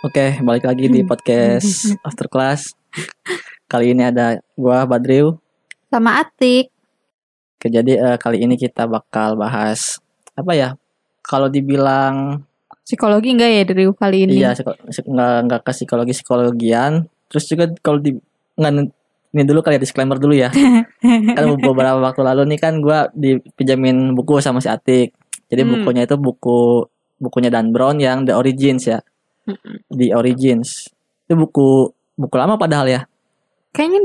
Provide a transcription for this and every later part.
Oke, balik lagi di podcast After Class. Kali ini ada gua Badriu. Sama Atik. Oke, jadi eh, kali ini kita bakal bahas apa ya? Kalau dibilang Psikologi enggak ya dari kali ini? iya psiko- nggak nggak ke psikologi psikologian. Terus juga kalau di nggak ini dulu kali ya disclaimer dulu ya. kan beberapa waktu lalu nih kan gua dipinjamin buku sama si Atik. Jadi Hmm. bukunya itu buku bukunya Dan Brown yang The Origins ya. The Origins. Itu buku buku lama padahal ya. Kayaknya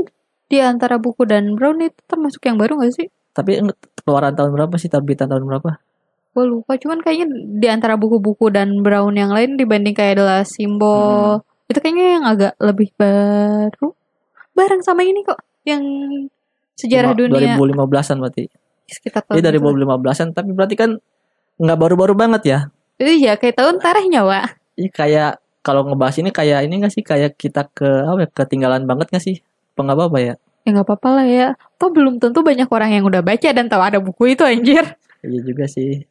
di antara buku dan Brown itu termasuk yang baru gak sih? Tapi keluaran tahun berapa sih? Terbitan tahun berapa? Gue lupa. Cuman kayaknya di antara buku-buku dan Brown yang lain dibanding kayak adalah simbol. Itu kayaknya yang agak lebih baru. Bareng sama ini kok. Yang sejarah Lima- dunia 2015-an berarti. sekitar Ini dari tahun 2015-an tapi berarti kan nggak baru-baru banget ya. Iya kayak tahun tarihnya Wak. Ini kayak kalau ngebahas ini kayak ini gak sih kayak kita ke apa ya ketinggalan banget gak sih? Apa nggak apa-apa ya? Ya nggak apa-apa lah ya. Toh belum tentu banyak orang yang udah baca dan tahu ada buku itu anjir. Iya juga sih.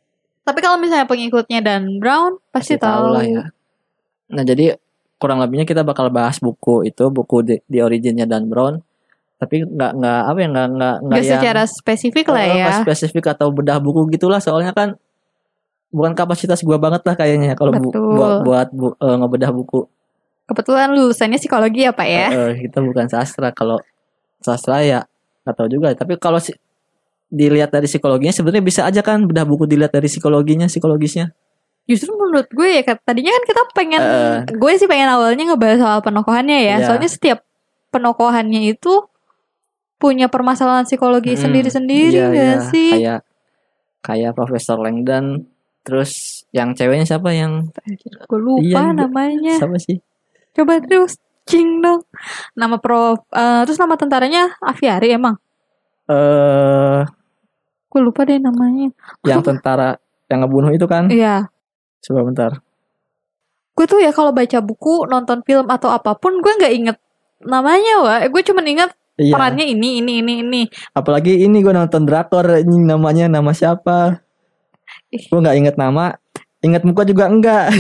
Tapi kalau misalnya pengikutnya Dan Brown pasti Pasti tahu lah ya. Nah jadi kurang lebihnya kita bakal bahas buku itu buku di, di originnya Dan Brown. Tapi nggak nggak apa ya nggak nggak nggak secara spesifik lah ya. spesifik atau bedah buku gitulah soalnya kan bukan kapasitas gua banget lah kayaknya kalau bu- buat buat bu- eh, ngebedah buku. Kebetulan lulusannya psikologi ya Pak ya. Eh, eh, kita bukan sastra kalau sastra ya nggak tahu juga tapi kalau si, dilihat dari psikologinya sebenarnya bisa aja kan bedah buku dilihat dari psikologinya psikologisnya Justru menurut gue ya tadinya kan kita pengen Eh. gue sih pengen awalnya ngebahas soal penokohannya ya. Iya. Soalnya setiap penokohannya itu punya permasalahan psikologi Mm-mm. sendiri-sendiri Iya, gak iya. sih? kayak kayak Profesor Langdon terus yang ceweknya siapa yang Gue lupa Iya namanya. siapa sih Coba terus cing dong. Nama prof eh, terus nama tentaranya Aviari emang. eh Gue lupa deh namanya. yang tentara yang ngebunuh itu kan Iya. coba bentar gue tuh ya kalau baca buku nonton film atau apa pun gue nggak inget namanya wah gue cuma inget iya perannya ini ini ini ini apalagi ini gue nonton drakor ini namanya nama siapa. Gue nggak inget nama inget muka juga enggak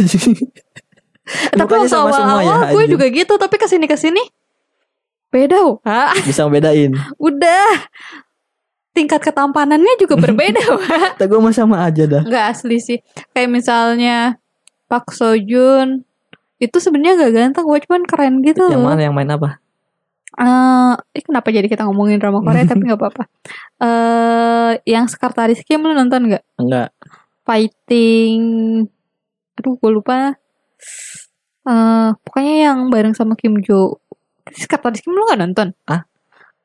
tapi waktu sama semua awal-awal ya, gue juga gitu tapi ke sini ke sini beda wah bisa ngebedain. Udah. Tingkat ketampanannya juga berbeda Kata gue sama aja dah. Nggak asli sih. Kayak misalnya Pak Sojun itu sebenarnya gak ganteng gue cuman keren gitu yang loh. mana yang main apa? Eh, eh, kenapa jadi kita ngomongin drama Korea? Tapi nggak apa-apa. Eh, yang Sekretaris Kim lu nonton nggak? enggak Fighting, aduh gue lupa. Eh, pokoknya yang bareng sama Kim Jo. Sekretaris Kim lu nggak nonton?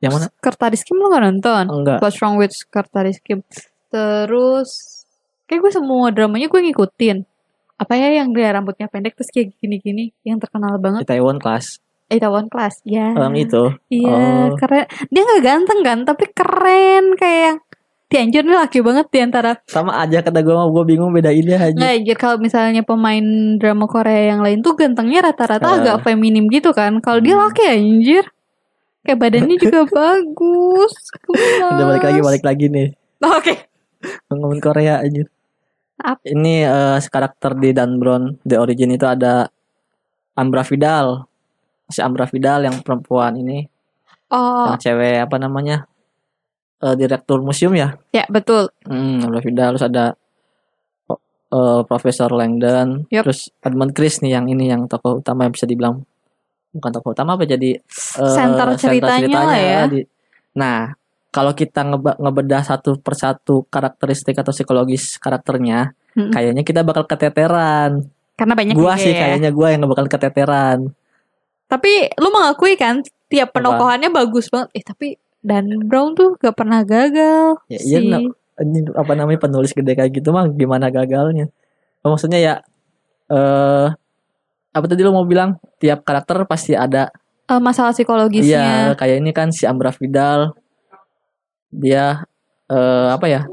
yang mana Sekretaris Kim lu nggak nonton? enggak What's Wrong with Sekretaris Kim? Terus, kayak gue semua dramanya gue ngikutin. Apa ya yang dia rambutnya pendek terus kayak gini-gini, yang terkenal banget. Taiwan kelas Itaewon Class, ya. orang itu Iya, Oh. keren. Dia nggak ganteng kan, tapi keren kayak anjir nih laki banget di antara sama aja kata gue gue bingung bedainnya aja nggak anjir kalau misalnya pemain drama Korea yang lain tuh gantengnya rata-rata Eh. agak feminim gitu kan. Kalau dia Hmm. laki anjir. Kayak badannya juga bagus. udah balik lagi balik lagi nih Oke. ngomongin Korea aja Apa? ini eh, karakter di Dan Brown The Origin itu ada Ambra Vidal si Ambra Vidal yang perempuan ini Oh, yang cewek apa namanya Eh, direktur museum ya ya betul. Hmm, Ambra Vidal terus ada eh, Profesor Langdon Yup. terus Edmund Chris nih yang ini yang tokoh utama yang bisa dibilang bukan tokoh utama apa jadi eh, Center ceritanya lah ya. di- nah kalau kita ngeba- ngebedah satu persatu karakteristik atau psikologis karakternya Hmm. kayaknya kita bakal keteteran Karena banyak gua sih ya. kayaknya gua yang bakal keteteran Tapi lu mengakui kan tiap Apa? penokohannya bagus banget. Eh tapi Dan Brown tuh gak pernah gagal. Ya, iya, nah, ini apa namanya penulis gede kayak gitu mah gimana gagalnya maksudnya ya eh apa tadi lo mau bilang tiap karakter pasti ada Eh, masalah psikologisnya. iya kayak ini kan si Ambra Vidal dia eh apa ya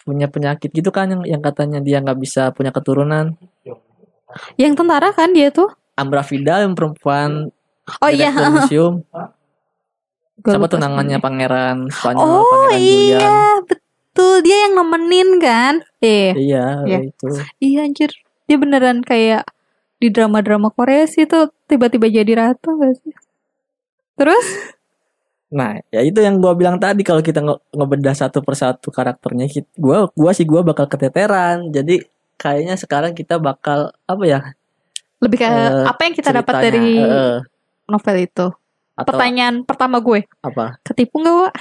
punya penyakit gitu kan yang yang katanya dia nggak bisa punya keturunan Yang tentara kan dia tuh. Ambra Vidal yang perempuan Oh iya. museum Gua siapa sebenarnya. pangeran Spanyol Oh pangeran Julian iya, betul. Dia yang nemenin kan? Eh, iya Iya. itu iya anjir. Dia beneran kayak di drama-drama Korea sih tuh tiba-tiba jadi ratu gak sih? Terus Nah, ya itu yang gua bilang tadi kalau kita nge ngebedah satu persatu karakternya, kit- gua sih gua bakal keteteran. Jadi kayaknya sekarang kita bakal apa ya? lebih ke Eh, apa yang kita dapat dari eh, novel itu? Atau Pertanyaan pertama gue, apa? ketipu nggak Wak?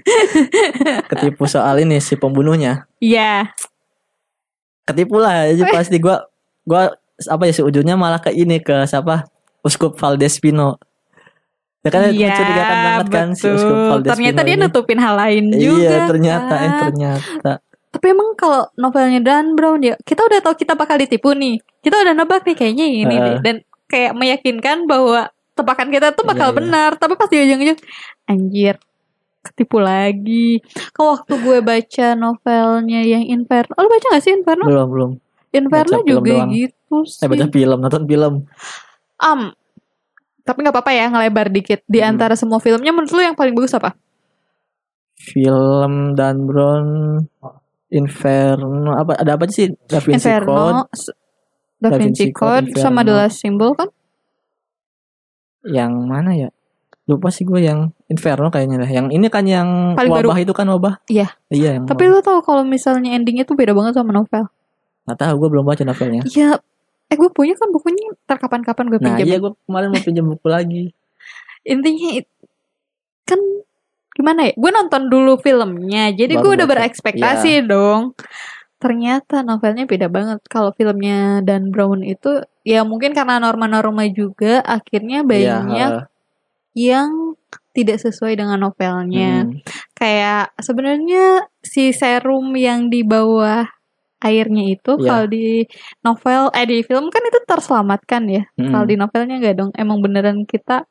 Ketipu soal ini si pembunuhnya. Iya. Ketipu lah, jadi pasti gua gua apa ya si ujungnya malah ke ini ke siapa? Uskup Valdespino. Ya kan Iya, mencurigakan banget kan si Uskup. Valdespino. Ternyata dia ini. nutupin hal lain juga. Iya, ternyata eh kan. ternyata. Tapi emang kalau novelnya Dan Brown ya, kita udah tahu kita bakal ditipu nih. Kita udah nebak nih kayaknya ini Heeh. deh. Dan kayak meyakinkan bahwa tebakan kita tuh bakal Iya, iya. benar. Tapi pas di ujung-ujung, anjir, ketipu lagi. Kalau waktu gue baca novelnya yang Inferno, oh, lu baca gak sih Inferno? Belum, belum. Inferno baca juga gitu sih. Eh baca film, nonton film. Am, tapi nggak apa-apa ya ngelebar dikit. Di Hmm. antara semua filmnya menurut lu yang paling bagus apa? Film Dan Brown Inferno apa ada apa sih Da Vinci Code Inferno, S- Da Vinci Code, Code, sama The. Last Symbol kan? Yang mana ya lupa sih gue yang Inferno kayaknya lah yang ini kan yang Paling wabah baru. itu kan wabah Iya. iya yang Tapi lu tahu kalau misalnya endingnya tuh beda banget sama novel. nggak tahu gue belum baca novelnya Iya, eh gue punya kan bukunya terkapan-kapan gue nah pinjam. iya gue kemarin mau pinjam buku lagi Intinya kan gimana ya? Gue nonton dulu filmnya, jadi gue udah berekspektasi dong. Ternyata novelnya beda banget. Kalau filmnya Dan Brown itu ya mungkin karena norma-norma juga akhirnya Iya, banyak heeh. yang tidak sesuai dengan novelnya. Hmm. Kayak sebenarnya si serum yang di bawah airnya itu Iya. kalau di novel eh di film kan itu terselamatkan ya. Hmm. Kalau di novelnya enggak dong. Emang beneran kita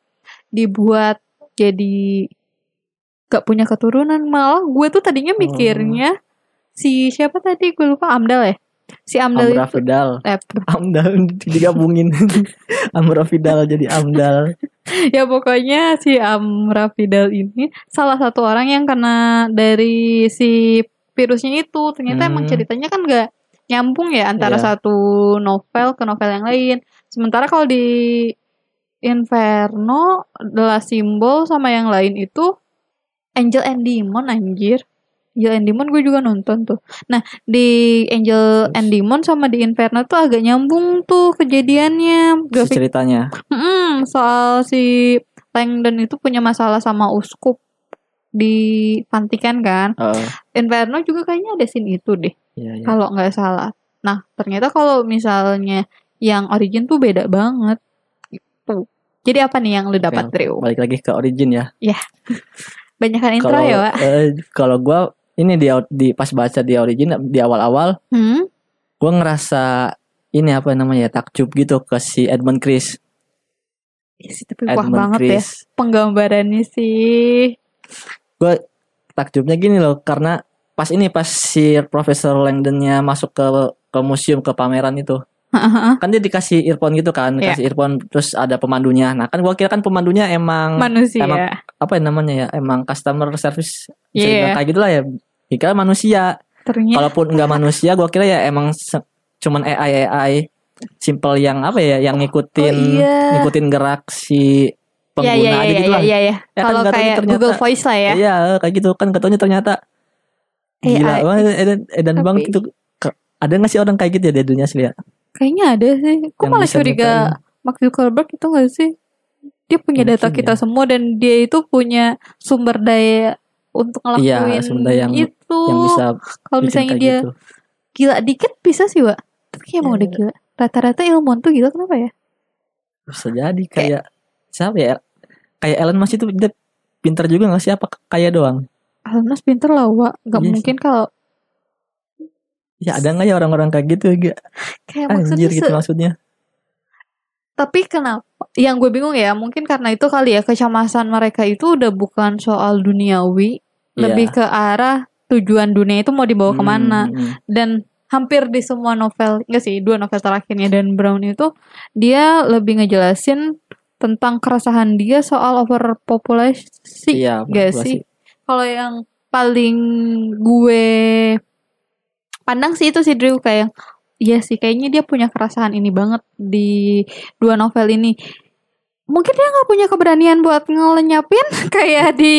dibuat jadi gak punya keturunan malah gue tuh tadinya Oh. mikirnya si siapa tadi gue lupa Amdal ya. Si Amdal Amra itu Vidal. Eh, Amdal digabungin. Amra Vidal jadi Amdal. Ya pokoknya si Amra Fidal ini salah satu orang yang kena dari si virusnya itu. Ternyata emang Hmm. ceritanya kan gak nyambung ya antara Iya. satu novel ke novel yang lain. Sementara kalau di Inferno adalah simbol sama yang lain itu Angel and Demon anjir Angel and Demon gue juga nonton tuh nah di Angel Terus? and Demon sama di Inferno tuh agak nyambung tuh kejadiannya si grafik ceritanya Mm, soal si Langdon itu punya masalah sama uskup di Pantikan kan. Heeh. Inferno juga kayaknya ada scene itu deh, iya, iya. kalau nggak salah. Nah, ternyata kalau misalnya yang origin tuh beda banget. Gitu. Jadi apa nih yang lu dapat, Trio? balik lagi ke origin ya Banyakan intro kalau ya, Wak? eh, kalau gue ini di, di pas baca di origin di awal-awal Hmm? gue ngerasa ini apa namanya ya takjub gitu ke si Edmund Chris Ih, sih, tapi wah Edmund banget ya Chris penggambarannya sih. takjubnya gini loh karena pas ini pas si Profesor Langdonnya masuk ke ke museum ke pameran itu kan dia dikasih earphone gitu kan Iya. dikasih earphone terus ada pemandunya nah kan gua kira kan pemandunya emang Manusia. emang- apa ya namanya ya emang customer service Iya. dibilang kayak gitulah ya kira manusia Ternyata kalaupun nggak manusia gua kira ya emang cuman AI AI simple yang apa ya yang ngikutin Oh, iya. ngikutin gerak si Iya pengguna iya aja iya gitu iya lah iya ya. Ya kan Kalau taunya kayak ternyata- Google Voice lah ya. Iya kayak gitu kan katanya ternyata gila AI. banget Edan, Edan Tapi- Bang gitu Ke- ada nggak sih orang kayak gitu ya di dunia asli ya Kayaknya ada sih. Kok Yang malah curiga Mark Zuckerberg itu gak sih? Dia punya Mungkin data kita ya. semua dan dia itu punya sumber daya untuk ngelakuin Iya, sumber daya yang- itu. yang bisa Kalau misalnya dia gitu gila dikit bisa sih, Wak. Tapi kayak emang Iya. udah gila. Rata-rata ilmuwan tuh gila kenapa ya? bisa jadi kayak siapa ya kayak Elon Musk itu dia pintar juga nggak sih apa kayak doang Elon Musk pinter lah, Wak. Gak Iya sih. mungkin kalau ya ada nggak ya orang-orang kayak gitu gak kayak maksudnya anjir gitu se- maksudnya Tapi kenapa? Yang gue bingung ya, mungkin karena itu kali ya kecemasan mereka itu udah bukan soal duniawi, lebih ke arah tujuan dunia itu mau dibawa ke mana. Hmm, hmm. Dan hampir di semua novel, enggak sih, dua novel terakhirnya Dan Brown itu dia lebih ngejelasin tentang keresahan dia soal overpopulasi. iya Gak populasi. sih? Kalau yang paling gue pandang sih itu sih Drew kayak iya sih kayaknya dia punya kerasahan ini banget di dua novel ini. Mungkin dia nggak punya keberanian buat ngelenyapin kayak di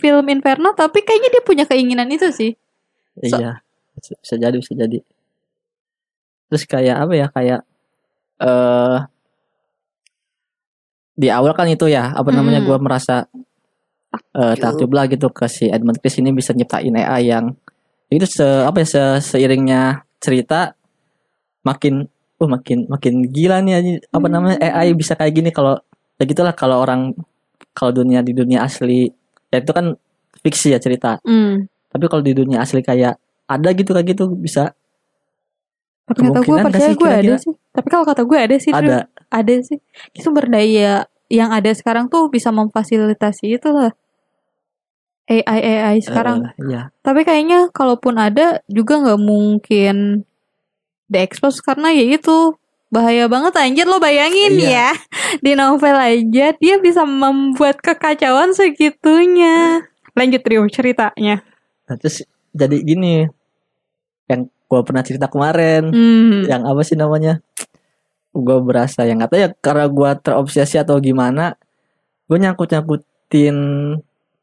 film Inferno, tapi kayaknya dia punya keinginan itu sih. So- Iya, bisa, bisa jadi, bisa jadi. Terus kayak apa ya? Kayak eh di awal kan itu ya, apa namanya? Hmm. Gua merasa eh takjub lah gitu ke si Edmund Chris ini bisa nyiptain AI yang itu se apa ya se, seiringnya cerita makin uh makin makin gila nih apa namanya AI bisa kayak gini kalau ya gitulah kalau orang kalau dunia di dunia asli ya itu kan fiksi ya cerita Hmm. tapi kalau di dunia asli kayak ada gitu kayak gitu bisa Tapi kata gue percaya gue ada sih. Tapi kalau kata gue ada sih. Drew. ada ada sih sumber daya yang ada sekarang tuh bisa memfasilitasi itu lah AI AI sekarang Eh, iya tapi kayaknya kalaupun ada juga nggak mungkin diekspos karena ya itu bahaya banget anjir lo bayangin Iya. ya di novel aja dia bisa membuat kekacauan segitunya lanjut Rio ceritanya nah, terus jadi gini yang gua pernah cerita kemarin hmm. yang apa sih namanya gue berasa yang kata ya karena gua terobsesi atau gimana gue nyangkut nyangkutin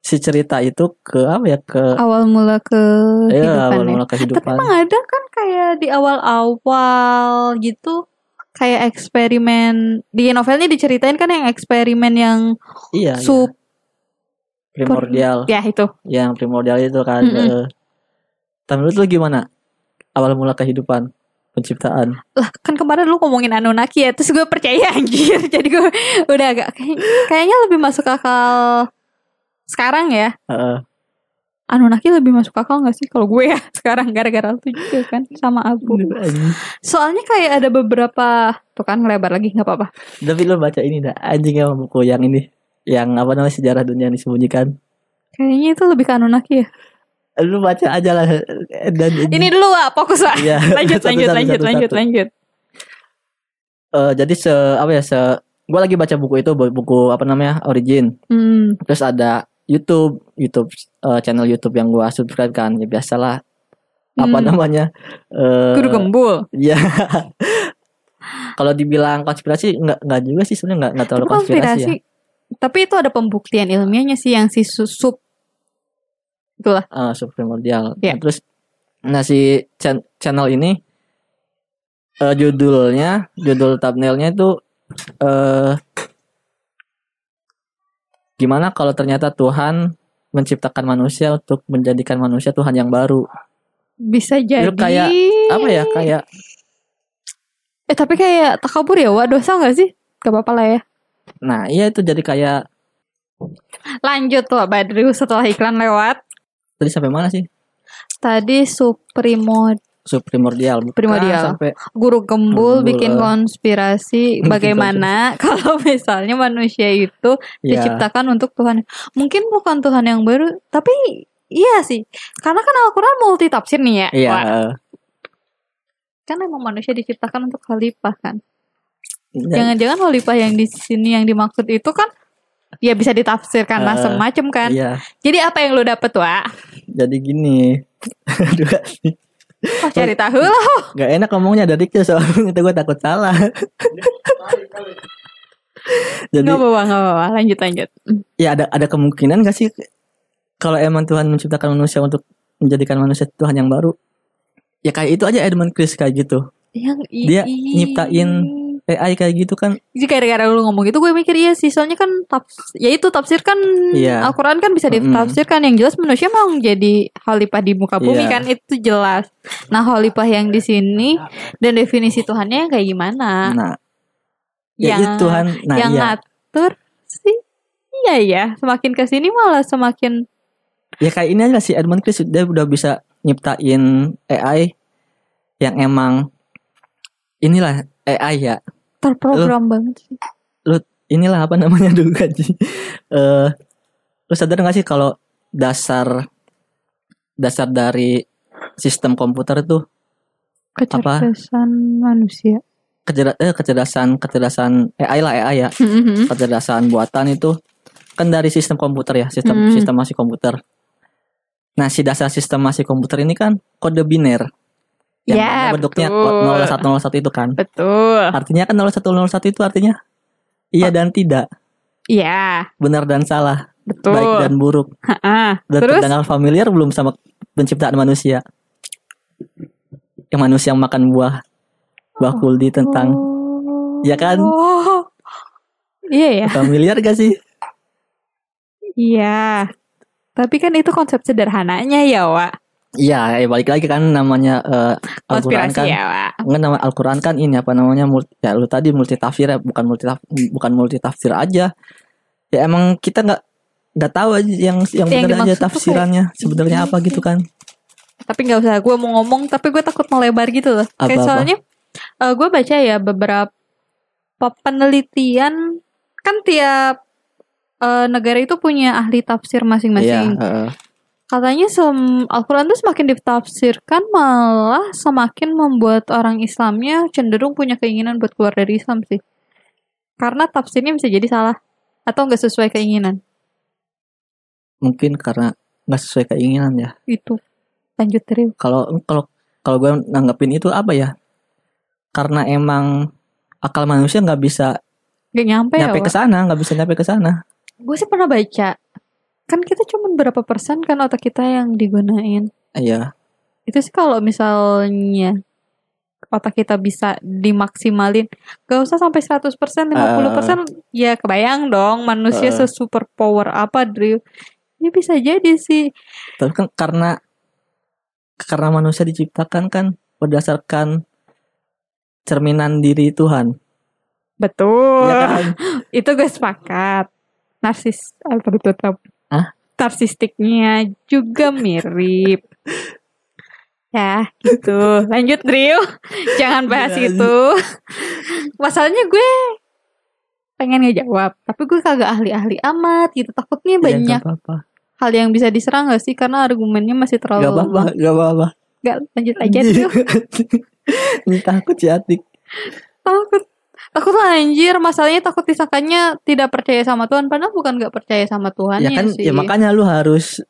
si cerita itu ke apa ya ke awal mula ke ya awal kehidupan mula Tapi kehidupan. emang ada kan kayak di awal-awal gitu kayak eksperimen di novelnya diceritain kan yang eksperimen yang iya, iya. sup primordial. Ya itu. Yang primordial itu kan Mm-mm. eh. tapi menurut lu gimana? Awal mula kehidupan penciptaan. Lah kan kemarin lu ngomongin Anunnaki ya terus gue percaya anjir. Jadi gue udah agak kayak- kayaknya lebih masuk akal sekarang ya? Heeh. Anunnaki lebih masuk akal gak sih kalau gue ya sekarang gara-gara lu juga kan sama Abu soalnya kayak ada beberapa tuh kan lebar lagi nggak apa-apa. Tapi lu baca ini dah anjing yang buku yang ini yang apa namanya sejarah dunia yang disembunyikan. Kayaknya itu lebih ke Anunnaki ya. Lu baca aja lah dan ini dulu Wak fokus Wak. Iya. lanjut Satu, lanjut satu, lanjut satu, lanjut satu. lanjut. Eh, jadi se apa ya se gue lagi baca buku itu bu- buku apa namanya origin. Hmm. terus ada YouTube YouTube eh, channel YouTube yang gue subscribe kan ya biasalah apa Hmm. namanya eh Kudu gembul ya kalau dibilang konspirasi nggak nggak juga sih sebenarnya nggak nggak terlalu Tapi konspirasi, konspirasi. Tapi itu ada pembuktian ilmiahnya sih yang si susup. Itulah. ya uh, subprimordial Iya. Nah, terus nah si chan- channel ini eh, judulnya judul thumbnailnya itu eh gimana kalau ternyata Tuhan menciptakan manusia untuk menjadikan manusia Tuhan yang baru Bisa jadi. Itu kayak, apa ya kayak Eh tapi kayak takabur ya Wak dosa gak sih? Gak apa-apa lah ya. nah iya itu jadi kayak Lanjut Wak Badru setelah iklan lewat. tadi sampai mana sih Tadi Supremo subprimordial bukan Primordial. sampai Guru Gembul Gembul, bikin eh. konspirasi bagaimana kalau misalnya manusia itu ya diciptakan untuk Tuhan. Mungkin bukan Tuhan yang baru, tapi iya sih. Karena kan Al-Qur'an multi tafsir nih ya. iya Wak. eh, Kan emang manusia diciptakan untuk khalifah kan. Jangan-jangan khalifah yang di sini yang dimaksud itu kan ya bisa ditafsirkan Eh, macam-macam kan. iya Jadi apa yang lu dapet Wak? jadi gini Oh, cari tahu lah. Gak enak ngomongnya dari kecil soalnya itu gue takut salah. Jadi Nggak apa-apa, nggak apa-apa. Lanjut, lanjut. ya ada ada kemungkinan gak sih kalau emang Tuhan menciptakan manusia untuk menjadikan manusia Tuhan yang baru? Ya kayak itu aja Edmund Chris kayak gitu. Yang Dia nyiptain AI kayak gitu kan. Jadi gara-gara lu ngomong gitu gue mikir iya sih Soalnya kan taps, Ya itu tafsir kan Iya. Al-Quran kan bisa ditafsirkan Yang jelas manusia memang jadi Khalifah di muka bumi Iya. kan Itu jelas Nah khalifah yang di sini Dan definisi Tuhannya yang kayak gimana Nah, ya Yang- Tuhan. Nah, Yang iya. ngatur sih Iya ya Semakin ke sini malah semakin Ya kayak ini aja si Edmund Chris dia udah bisa nyiptain AI yang emang inilah AI ya. terprogram banget sih. inilah apa namanya dulu kan eh lu sadar gak sih kalau dasar dasar dari sistem komputer itu Kecerdasan manusia. Kecerda- eh, kecerdasan kecerdasan AI lah AI ya. Kecerdasan buatan itu kan dari sistem komputer ya sistem Hmm. sistem masih komputer. Nah si dasar sistem masih komputer ini kan kode biner Yang Ya, bentuknya betul. 0101 itu kan. Betul. Artinya kan 0101 itu artinya iya dan tidak, Iya, benar dan salah, betul. baik dan buruk. Ha-ha. Dan Terus terdengar familiar belum sama penciptaan manusia? Yang manusia yang makan buah buah kuldi tentang Oh. Ya kan? Iya ya. familiar gak sih? Iya. Tapi kan itu konsep sederhananya ya, Wak. Iya, ya balik lagi kan namanya eh, Al-Qur'an kan. ya. Enggak nama Al-Qur'an kan ini apa namanya multi, ya lu tadi multi tafsir ya, bukan multi bukan multi tafsir aja. Ya emang kita nggak nggak tahu aja yang yang Yang benar aja tafsirannya sebenarnya apa gitu kan. Tapi nggak usah gue mau ngomong, tapi gue takut melebar gitu loh. Kayak Apa-apa? soalnya gue baca ya beberapa penelitian kan tiap eh, negara itu punya ahli tafsir Iya, masing-masing. heeh. Katanya sem Al-Quran tuh semakin ditafsirkan malah semakin membuat orang Islamnya cenderung punya keinginan buat keluar dari Islam sih. Karena tafsirnya bisa jadi salah atau nggak sesuai keinginan. mungkin karena nggak sesuai keinginan ya. Itu lanjut terus. Kalau kalau kalau gue nanggepin itu apa ya? Karena emang akal manusia nggak bisa Gak nyampe, ya. nyampe ke sana, nggak bisa nyampe ke sana. Gue sih pernah baca. Kan kita cuma berapa persen kan otak kita yang digunain. Iya, Itu sih kalau misalnya otak kita bisa dimaksimalin. Gak usah sampai 100%, 50%. ya kebayang dong manusia Uh. sesuper power apa, Drew. Ya bisa jadi sih. tapi kan karena karena manusia diciptakan kan berdasarkan cerminan diri Tuhan. Betul. Iya kan? Itu gue sepakat. Narsis apa itu Narsistiknya juga mirip. ya, gitu. Lanjut, Drew. Jangan bahas Jangan. itu. Masalahnya gue pengen ngejawab, tapi gue kagak ahli-ahli amat gitu. Takutnya Ya, banyak nggak apa-apa. hal yang bisa diserang gak sih? Karena argumennya masih terlalu Gak apa-apa, gak apa-apa. Nggak, lanjut aja tuh. Ini takut si Atik. takut takut lah anjir masalahnya takut disangkanya tidak percaya sama Tuhan padahal bukan nggak percaya sama Tuhan Ya kan, sih ya makanya lu harus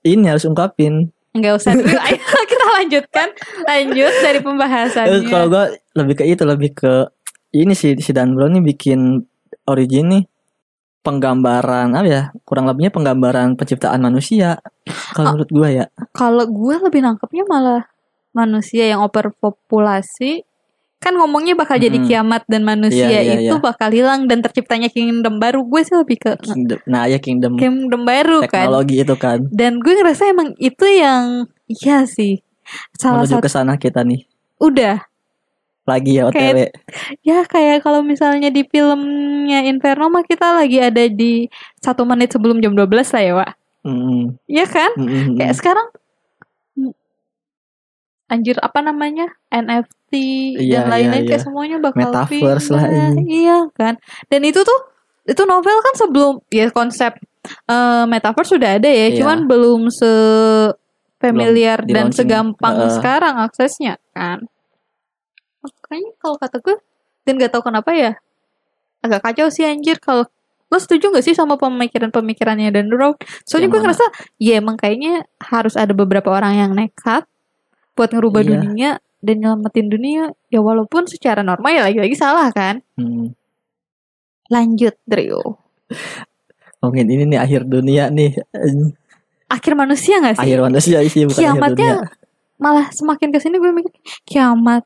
ini harus ungkapin. nggak usah dulu ayo kita lanjutkan lanjut dari Eh, pembahasannya kalau gua lebih ke itu, lebih ke ini sih si Dan Brown nih bikin origin nih penggambaran apa ya kurang lebihnya penggambaran penciptaan manusia kalau Ah. menurut gua ya kalau gue lebih nangkepnya malah manusia yang overpopulasi kan ngomongnya bakal jadi Hmm. kiamat dan manusia Iya, iya, itu iya. bakal hilang dan terciptanya kingdom baru gue sih lebih ke kingdom nah ya kingdom kingdom baru kan teknologi itu kan dan gue ngerasa emang itu yang iya sih salah menuju satu ke sana kita nih udah lagi ya OTW Kayak- Ya kayak kalau misalnya di filmnya Inferno mah kita lagi ada di satu menit sebelum jam 12 lah ya Wak Mm, Iya kan? mm, mm, mm. Kayak sekarang Anjir apa namanya NFT Iya, dan lain-lain iya, kayak iya. semuanya bakal Metaverse lah, iya. Iya kan Dan itu tuh Itu novel kan sebelum Ya konsep eh, Metaverse sudah ada ya Iya. Cuman belum se familiar Belum dan segampang Heeh. sekarang aksesnya kan makanya kalau kata gue dan gak tahu kenapa ya agak kacau sih anjir kalau lo setuju gak sih sama pemikiran-pemikirannya dan Brown soalnya Yang gue mana? ngerasa ya emang kayaknya harus ada beberapa orang yang nekat buat ngerubah Iya. dunia dan nyelamatin dunia ya walaupun secara normal ya lagi-lagi salah kan? Hmm. lanjut Drio Mungkin ini nih akhir dunia nih. Akhir manusia gak sih? Akhir manusia sih bukan akhir Kiamatnya dunia. malah semakin ke sini gue mikir kiamat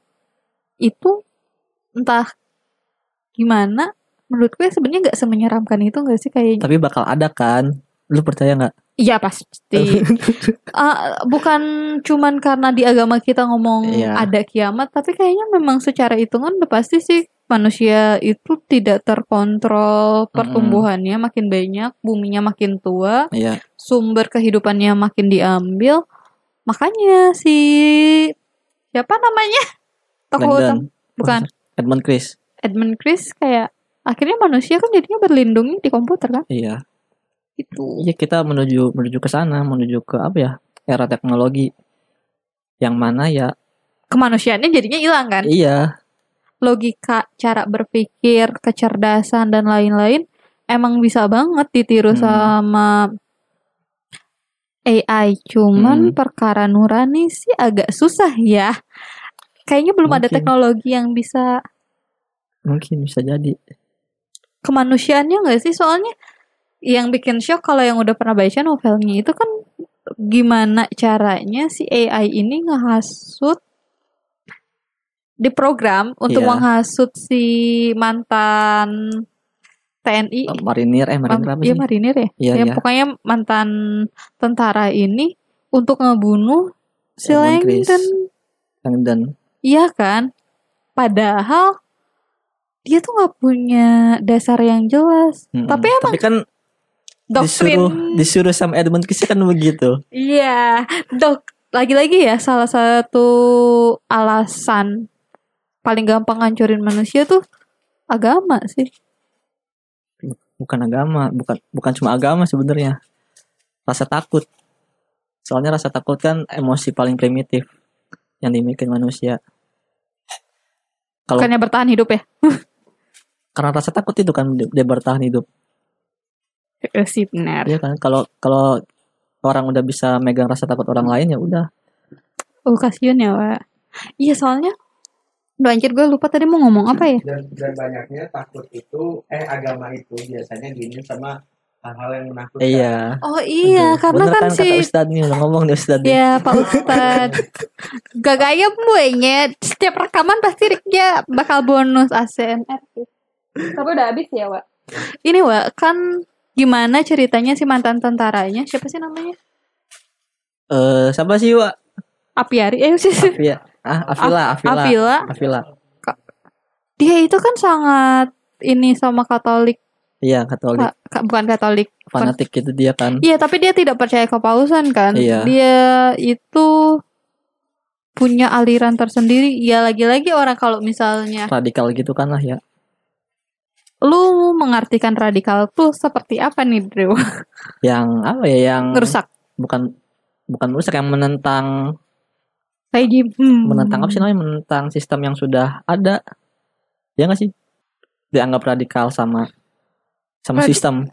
itu entah gimana menurut gue sebenarnya nggak semenyeramkan itu nggak sih kayaknya? Tapi bakal ada kan? Lu percaya nggak iya pasti. Ah, bukan cuman karena di agama kita ngomong Iya. ada kiamat tapi kayaknya memang secara hitungan udah pasti sih manusia itu tidak terkontrol pertumbuhannya makin banyak buminya makin tua Iya. sumber kehidupannya makin diambil. Makanya si siapa namanya? Tokoh utama. Bukan. Edmund Chris. Edmund Chris kayak akhirnya manusia kan jadinya berlindung di komputer kan? Iya itu iya kita menuju menuju ke sana menuju ke apa ya era teknologi yang mana ya kemanusiaannya jadinya hilang kan iya logika cara berpikir kecerdasan dan lain-lain emang bisa banget ditiru Hmm. sama AI cuman Hmm. perkara nurani sih agak susah ya kayaknya belum ada Mungkin. teknologi yang bisa Mungkin bisa jadi. kemanusiaannya nggak sih soalnya yang bikin shock kalau yang udah pernah baca novelnya itu kan gimana caranya si AI ini ngehasut di program untuk Iya. menghasut si mantan TNI Oh, marinir eh marinir apa Iya sih? marinir ya. Iya ya iya. pokoknya mantan tentara ini untuk ngebunuh si. Langdon. Langdon. Iya kan? Padahal dia tuh nggak punya dasar yang jelas. Mm-mm. Tapi emang Tapi kan doktrin disuruh disuruh sama Edmund Chris kan begitu. Iya, dok. Lagi-lagi ya salah satu alasan paling gampang ngancurin manusia tuh agama sih. Bukan agama, bukan bukan cuma agama sebenarnya. Rasa takut. Soalnya rasa takut kan emosi paling primitif yang dimiliki manusia. Kalau Bukannya bertahan hidup ya? karena rasa takut itu kan dia bertahan hidup. Eh, sih benar. Iya kan? Kalau kalau orang udah bisa megang rasa takut orang lain ya udah. Oh kasihan ya, Wak. Iya soalnya Duh anjir gue lupa tadi mau ngomong apa ya? dan dan banyaknya takut itu eh agama itu biasanya gini sama hal-hal yang menakutkan Iya. Oh iya, Aduh, karena bener kan, kata si Ustadz nih udah ngomong nih Ustadz. nih. Ya Pak Ustad Gak gaya monyet Setiap rekaman pasti dia bakal bonus ASMR sih. Tapi udah habis ya Wak Ini Wak Kan gimana ceritanya si mantan tentaranya Siapa sih namanya? Eh, siapa sih Wak? Apiari Eh sih Afia. Ah, Afila, Afila. Avila Afila. Dia itu kan sangat Ini sama Katolik Iya, Katolik. Ka- ka- Bukan Katolik Fanatik itu dia kan. Iya tapi dia tidak percaya kepausan kan Iya. Dia itu Punya aliran tersendiri Ya lagi-lagi orang kalau misalnya Radikal gitu kan lah ya. Lu mengartikan radikal tuh seperti apa nih Drew? Yang apa ya yang Ngerusak bukan bukan rusak yang menentang kayak hmm. menentang apa sih namanya menentang sistem yang sudah ada. Ya nggak sih? Dianggap radikal sama sama Radi- sistem.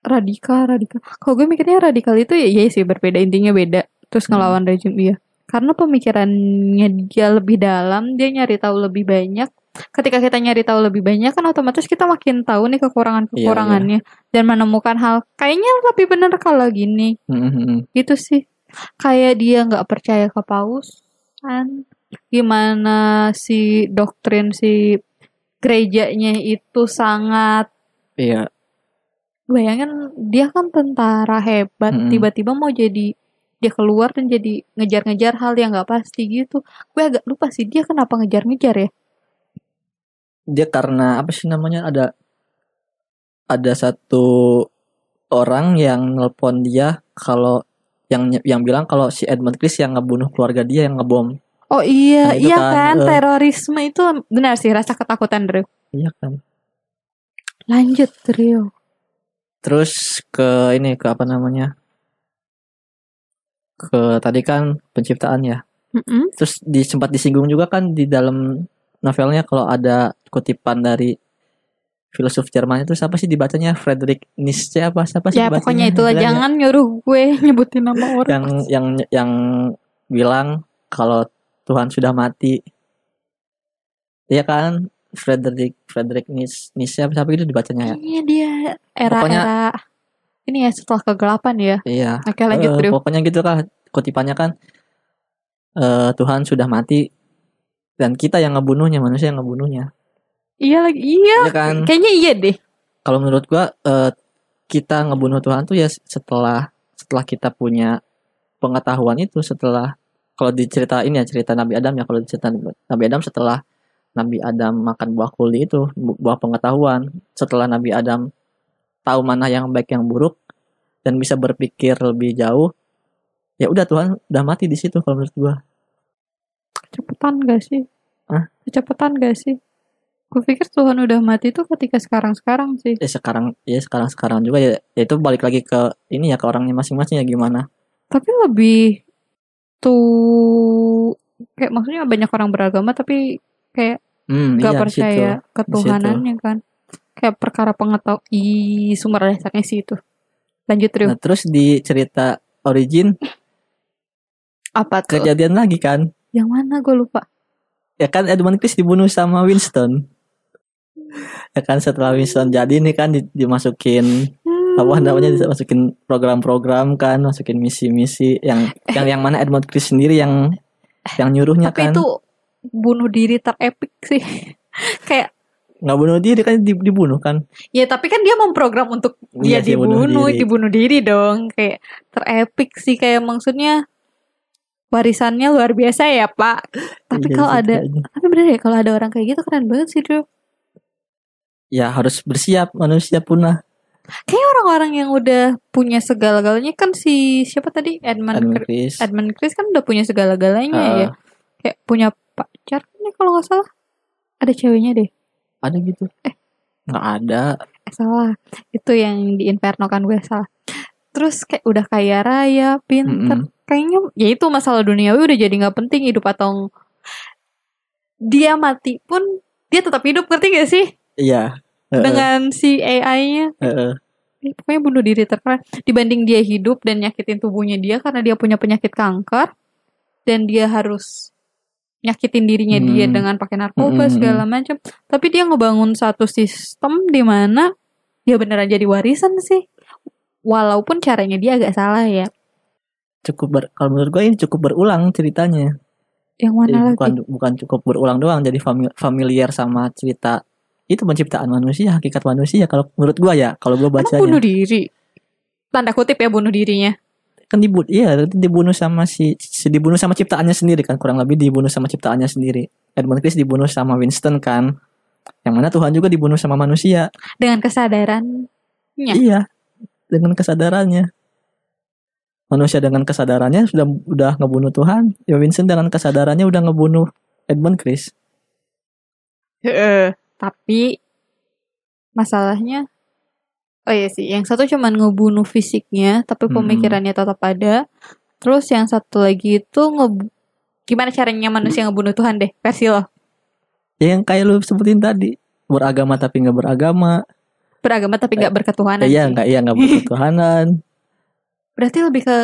Radikal, radikal. Kalau gue mikirnya radikal itu ya iya sih berbeda intinya beda. Terus Hmm. ngelawan rejim iya. Karena pemikirannya dia lebih dalam, dia nyari tahu lebih banyak. Ketika kita nyari tahu lebih banyak kan otomatis kita makin tahu nih kekurangan-kekurangannya. Dan menemukan hal kayaknya lebih bener kalau gini. Hmm, gitu sih. Kayak dia nggak percaya ke pausan gimana si doktrin si gerejanya itu sangat Iya, bayangin dia kan tentara hebat Mm-mm. tiba-tiba mau jadi dia keluar dan jadi ngejar-ngejar hal yang nggak pasti gitu. Gue agak lupa sih dia kenapa ngejar-ngejar ya dia karena apa sih namanya ada ada satu orang yang nelpon dia kalau yang yang bilang kalau si Edmund Chris yang ngebunuh keluarga dia yang ngebom. oh iya Nah, iya kan, kan eh. terorisme itu benar sih rasa ketakutan Drew Iya kan. lanjut Drew Terus ke ini ke apa namanya? Ke tadi kan penciptaan ya. Mm-mm. Terus di sempat disinggung juga kan di dalam novelnya kalau ada kutipan dari filosof Jerman itu siapa sih dibacanya Friedrich Nietzsche apa siapa sih ya dibacanya? pokoknya itulah jangan nyuruh gue nyebutin nama orang yang yang yang bilang kalau Tuhan sudah mati. Iya kan? Friedrich Friedrich Nietzsche, Nietzsche apa siapa itu dibacanya ya? Kayaknya dia era-era ini ya setelah kegelapan ya. Iya. Oke lanjut Drew. pokoknya gitu kan kutipannya kan eh Tuhan sudah mati dan kita yang ngebunuhnya manusia yang ngebunuhnya Iya lagi iya. ya kan Kayaknya iya deh. kalau menurut gua eh, kita ngebunuh Tuhan tuh ya setelah setelah kita punya pengetahuan itu setelah kalau diceritain ya cerita Nabi Adam ya kalau cerita Nabi Adam setelah Nabi Adam makan buah kuli itu bu- buah pengetahuan setelah Nabi Adam tahu mana yang baik yang buruk dan bisa berpikir lebih jauh ya udah Tuhan udah mati di situ kalau menurut gua Cepetan gak sih? Hah? Cepetan gak sih? Gue pikir Tuhan udah mati tuh ketika sekarang-sekarang sih. ya sekarang ya sekarang sekarang juga ya, ya itu balik lagi ke ini ya ke orangnya masing-masing ya gimana Tapi lebih tuh kayak maksudnya banyak orang beragama tapi kayak hmm, gak iya, percaya situ. ketuhanannya kan. Kayak perkara pengetahuan i sumber dasarnya sih itu. Lanjut Drew. Nah, terus di cerita origin Apa tuh? kejadian lagi kan Yang mana gue lupa. Ya kan Edmund Chris dibunuh sama Winston. Ya kan setelah Winston jadi nih kan di- dimasukin Hmm. apa namanya dimasukin program-program kan, masukin misi-misi yang yang yang mana Edmund Chris sendiri yang yang nyuruhnya Tapi kan. itu bunuh diri terepik sih. Kayak nggak bunuh diri kan di- dibunuh kan. ya tapi kan dia memprogram untuk dia Iya sih, bunuh dibunuh, diri. dibunuh diri dong. Kayak terepik sih kayak maksudnya warisannya luar biasa ya, Pak. Tapi Iya kalau ada kayaknya. tapi bener ya kalau ada orang kayak gitu keren banget sih, Drew. ya harus bersiap manusia punah. Kayak orang-orang yang udah punya segala-galanya kan si siapa tadi Edmund Edmund Chris. Edmund Chris kan udah punya segala-galanya Ah, ya. Kayak punya pacar nih kalau nggak salah. Ada ceweknya deh. Ada gitu. Eh. nggak ada. Eh, salah. Itu yang di Inferno kan gue salah. Terus kayak udah kaya raya, pinter. Mm-mm. Kayaknya ya itu masalah duniawi udah jadi nggak penting hidup atau dia mati pun dia tetap hidup ngerti gak sih Iya. Heeh, dengan si AI-nya heeh. Eh, pokoknya bunuh diri terkeren dibanding dia hidup dan nyakitin tubuhnya dia karena dia punya penyakit kanker dan dia harus nyakitin dirinya Hmm. dia dengan pakai narkoba Hmm. segala macam tapi dia ngebangun satu sistem di mana dia beneran jadi warisan sih walaupun caranya dia agak salah ya Cukup ber, kalau menurut gue ini cukup berulang ceritanya. yang Jadi mana bukan lagi? bukan cukup berulang doang jadi fami- familiar sama cerita itu penciptaan manusia hakikat manusia kalau menurut gua ya kalau gua Emang bacanya. bunuh diri? Tanda kutip ya bunuh dirinya. Kan dibunuh iya dibunuh sama si, si dibunuh sama ciptaannya sendiri kan kurang lebih dibunuh sama ciptaannya sendiri. Edmund Chris dibunuh sama Winston kan. Yang mana Tuhan juga dibunuh sama manusia. Dengan kesadaran Ya. iya dengan kesadarannya manusia dengan kesadarannya sudah udah ngebunuh Tuhan. Ya Winston dengan kesadarannya udah ngebunuh Edmund Chris. Tapi masalahnya oh iya sih yang satu cuman ngebunuh fisiknya tapi Hmm. pemikirannya tetap ada. Terus yang satu lagi itu nge gimana caranya manusia ngebunuh Tuhan deh versi lo? Ya yang kayak lu sebutin tadi beragama tapi nggak beragama. Beragama tapi nggak berketuhanan iya nggak iya nggak berketuhanan berarti lebih ke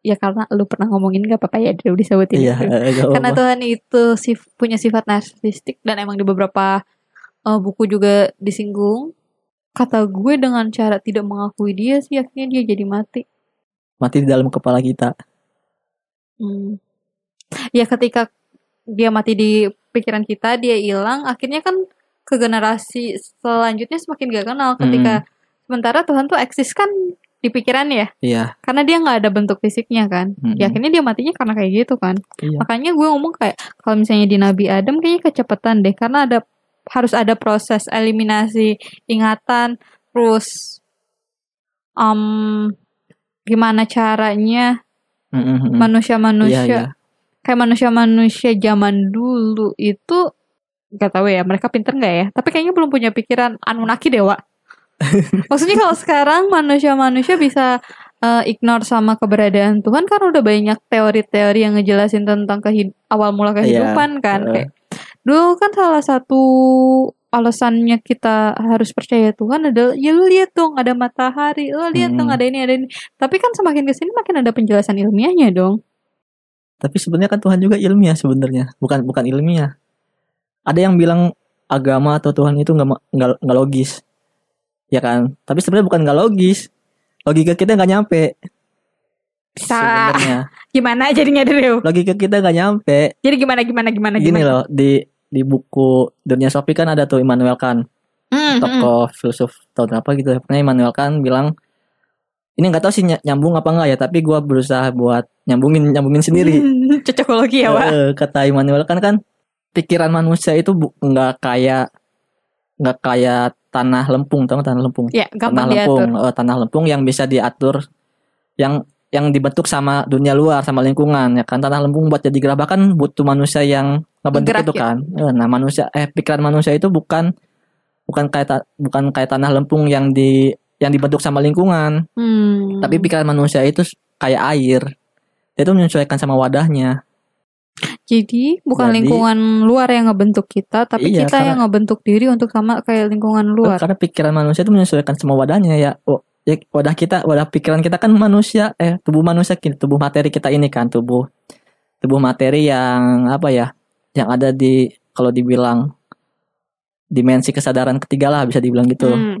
ya karena lu pernah ngomongin gak apa-apa ya Drew disebutin iya nggak karena. Tuhan itu sif- punya sifat narsistik dan emang di beberapa uh, buku juga disinggung. Kata gue dengan cara tidak mengakui dia sih akhirnya dia jadi mati. Mati di dalam kepala kita. Hmm. Ya ketika dia mati di pikiran kita, dia hilang, akhirnya kan ke generasi selanjutnya semakin gak kenal. Ketika sementara Tuhan tuh eksis kan di pikiran ya, iya karena dia nggak ada bentuk fisiknya kan. Mm-mm. Ya akhirnya dia matinya karena kayak gitu kan. iya Makanya gue ngomong kayak kalau misalnya di Nabi Adam kayaknya kecepatan deh karena ada harus ada proses eliminasi ingatan terus um, gimana caranya mm-mm. manusia-manusia Iya, iya. kayak manusia-manusia zaman dulu itu gak tahu ya mereka pinter nggak ya tapi kayaknya belum punya pikiran Anunnaki dewa maksudnya kalau sekarang manusia-manusia bisa eh, ignore sama keberadaan Tuhan karena udah banyak teori-teori yang ngejelasin tentang kehid- awal mula kehidupan kan Iya, kayak dulu kan salah satu alasannya kita harus percaya Tuhan adalah ya lu lihat dong ada matahari lu lihat dong Hmm. ada ini ada ini. Tapi kan semakin ke sini makin ada penjelasan ilmiahnya dong. Tapi sebenarnya kan Tuhan juga ilmiah sebenarnya bukan bukan ilmiah. Ada yang bilang agama atau Tuhan itu nggak nggak logis ya kan tapi sebenarnya bukan nggak logis logika kita nggak nyampe Bisa. sebenarnya Gimana jadinya Drew? logika kita nggak nyampe Jadi gimana gimana gimana gini gimana? loh di di buku dunia Sofi kan ada tuh Immanuel Kant Hmm, hmm, hmm. tokoh filsuf tahun berapa gitu ya pokoknya Immanuel Kant bilang ini nggak tahu sih ny- nyambung apa enggak ya tapi gua berusaha buat nyambungin nyambungin sendiri Cocokologi ya. Eh, kata Immanuel Kant kan pikiran manusia itu nggak kayak nggak kayak tanah lempung tahu tanah lempung Ya, gampang tanah diatur. lempung eh, tanah lempung yang bisa diatur yang yang dibentuk sama dunia luar sama lingkungan ya kan tanah lempung buat jadi gerabakan butuh manusia yang ngebentuk Bergerak itu ya. kan Eh, nah manusia eh pikiran manusia itu bukan bukan kayak ta- bukan kayak tanah lempung yang di yang dibentuk sama lingkungan Hmm. tapi pikiran manusia itu kayak air dia itu menyesuaikan sama wadahnya Jadi bukan Jadi- lingkungan luar yang ngebentuk kita, tapi Iya, kita karena- yang ngebentuk diri untuk sama kayak lingkungan luar. karena pikiran manusia itu menyesuaikan sama wadahnya ya oh, ya wadah kita wadah pikiran kita kan manusia eh tubuh manusia tubuh materi kita ini kan tubuh tubuh materi yang apa ya yang ada di kalau dibilang dimensi kesadaran ketiga lah bisa dibilang gitu Hmm.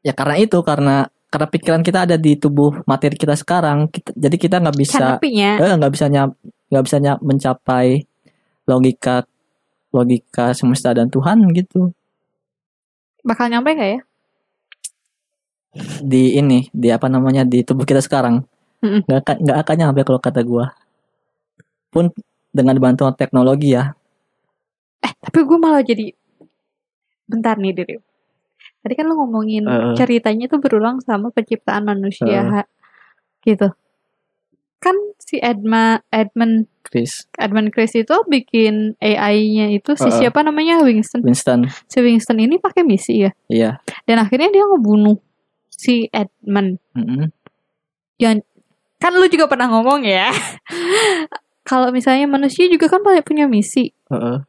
ya karena itu karena karena pikiran kita ada di tubuh materi kita sekarang kita, jadi kita nggak bisa eh, nggak bisa nyap nggak bisa mencapai logika logika semesta dan Tuhan gitu bakal nyampe gak ya? di ini di apa namanya di tubuh kita sekarang nggak akan nggak akan nyampe kalau kata gua pun dengan bantuan teknologi ya Eh, tapi gue malah jadi bentar nih diri. Tadi kan lo ngomongin Heeh. ceritanya itu berulang sama penciptaan manusia, ha- gitu. Kan si Edma Edmund Chris Edmund Chris itu bikin AI-nya itu si Heeh. siapa namanya Winston. Winston Si Winston ini pakai misi ya. iya Dan akhirnya dia ngebunuh si Edmund. Mm-mm. Kan lu juga pernah ngomong ya. Kalau misalnya manusia juga kan banyak punya misi. Heeh.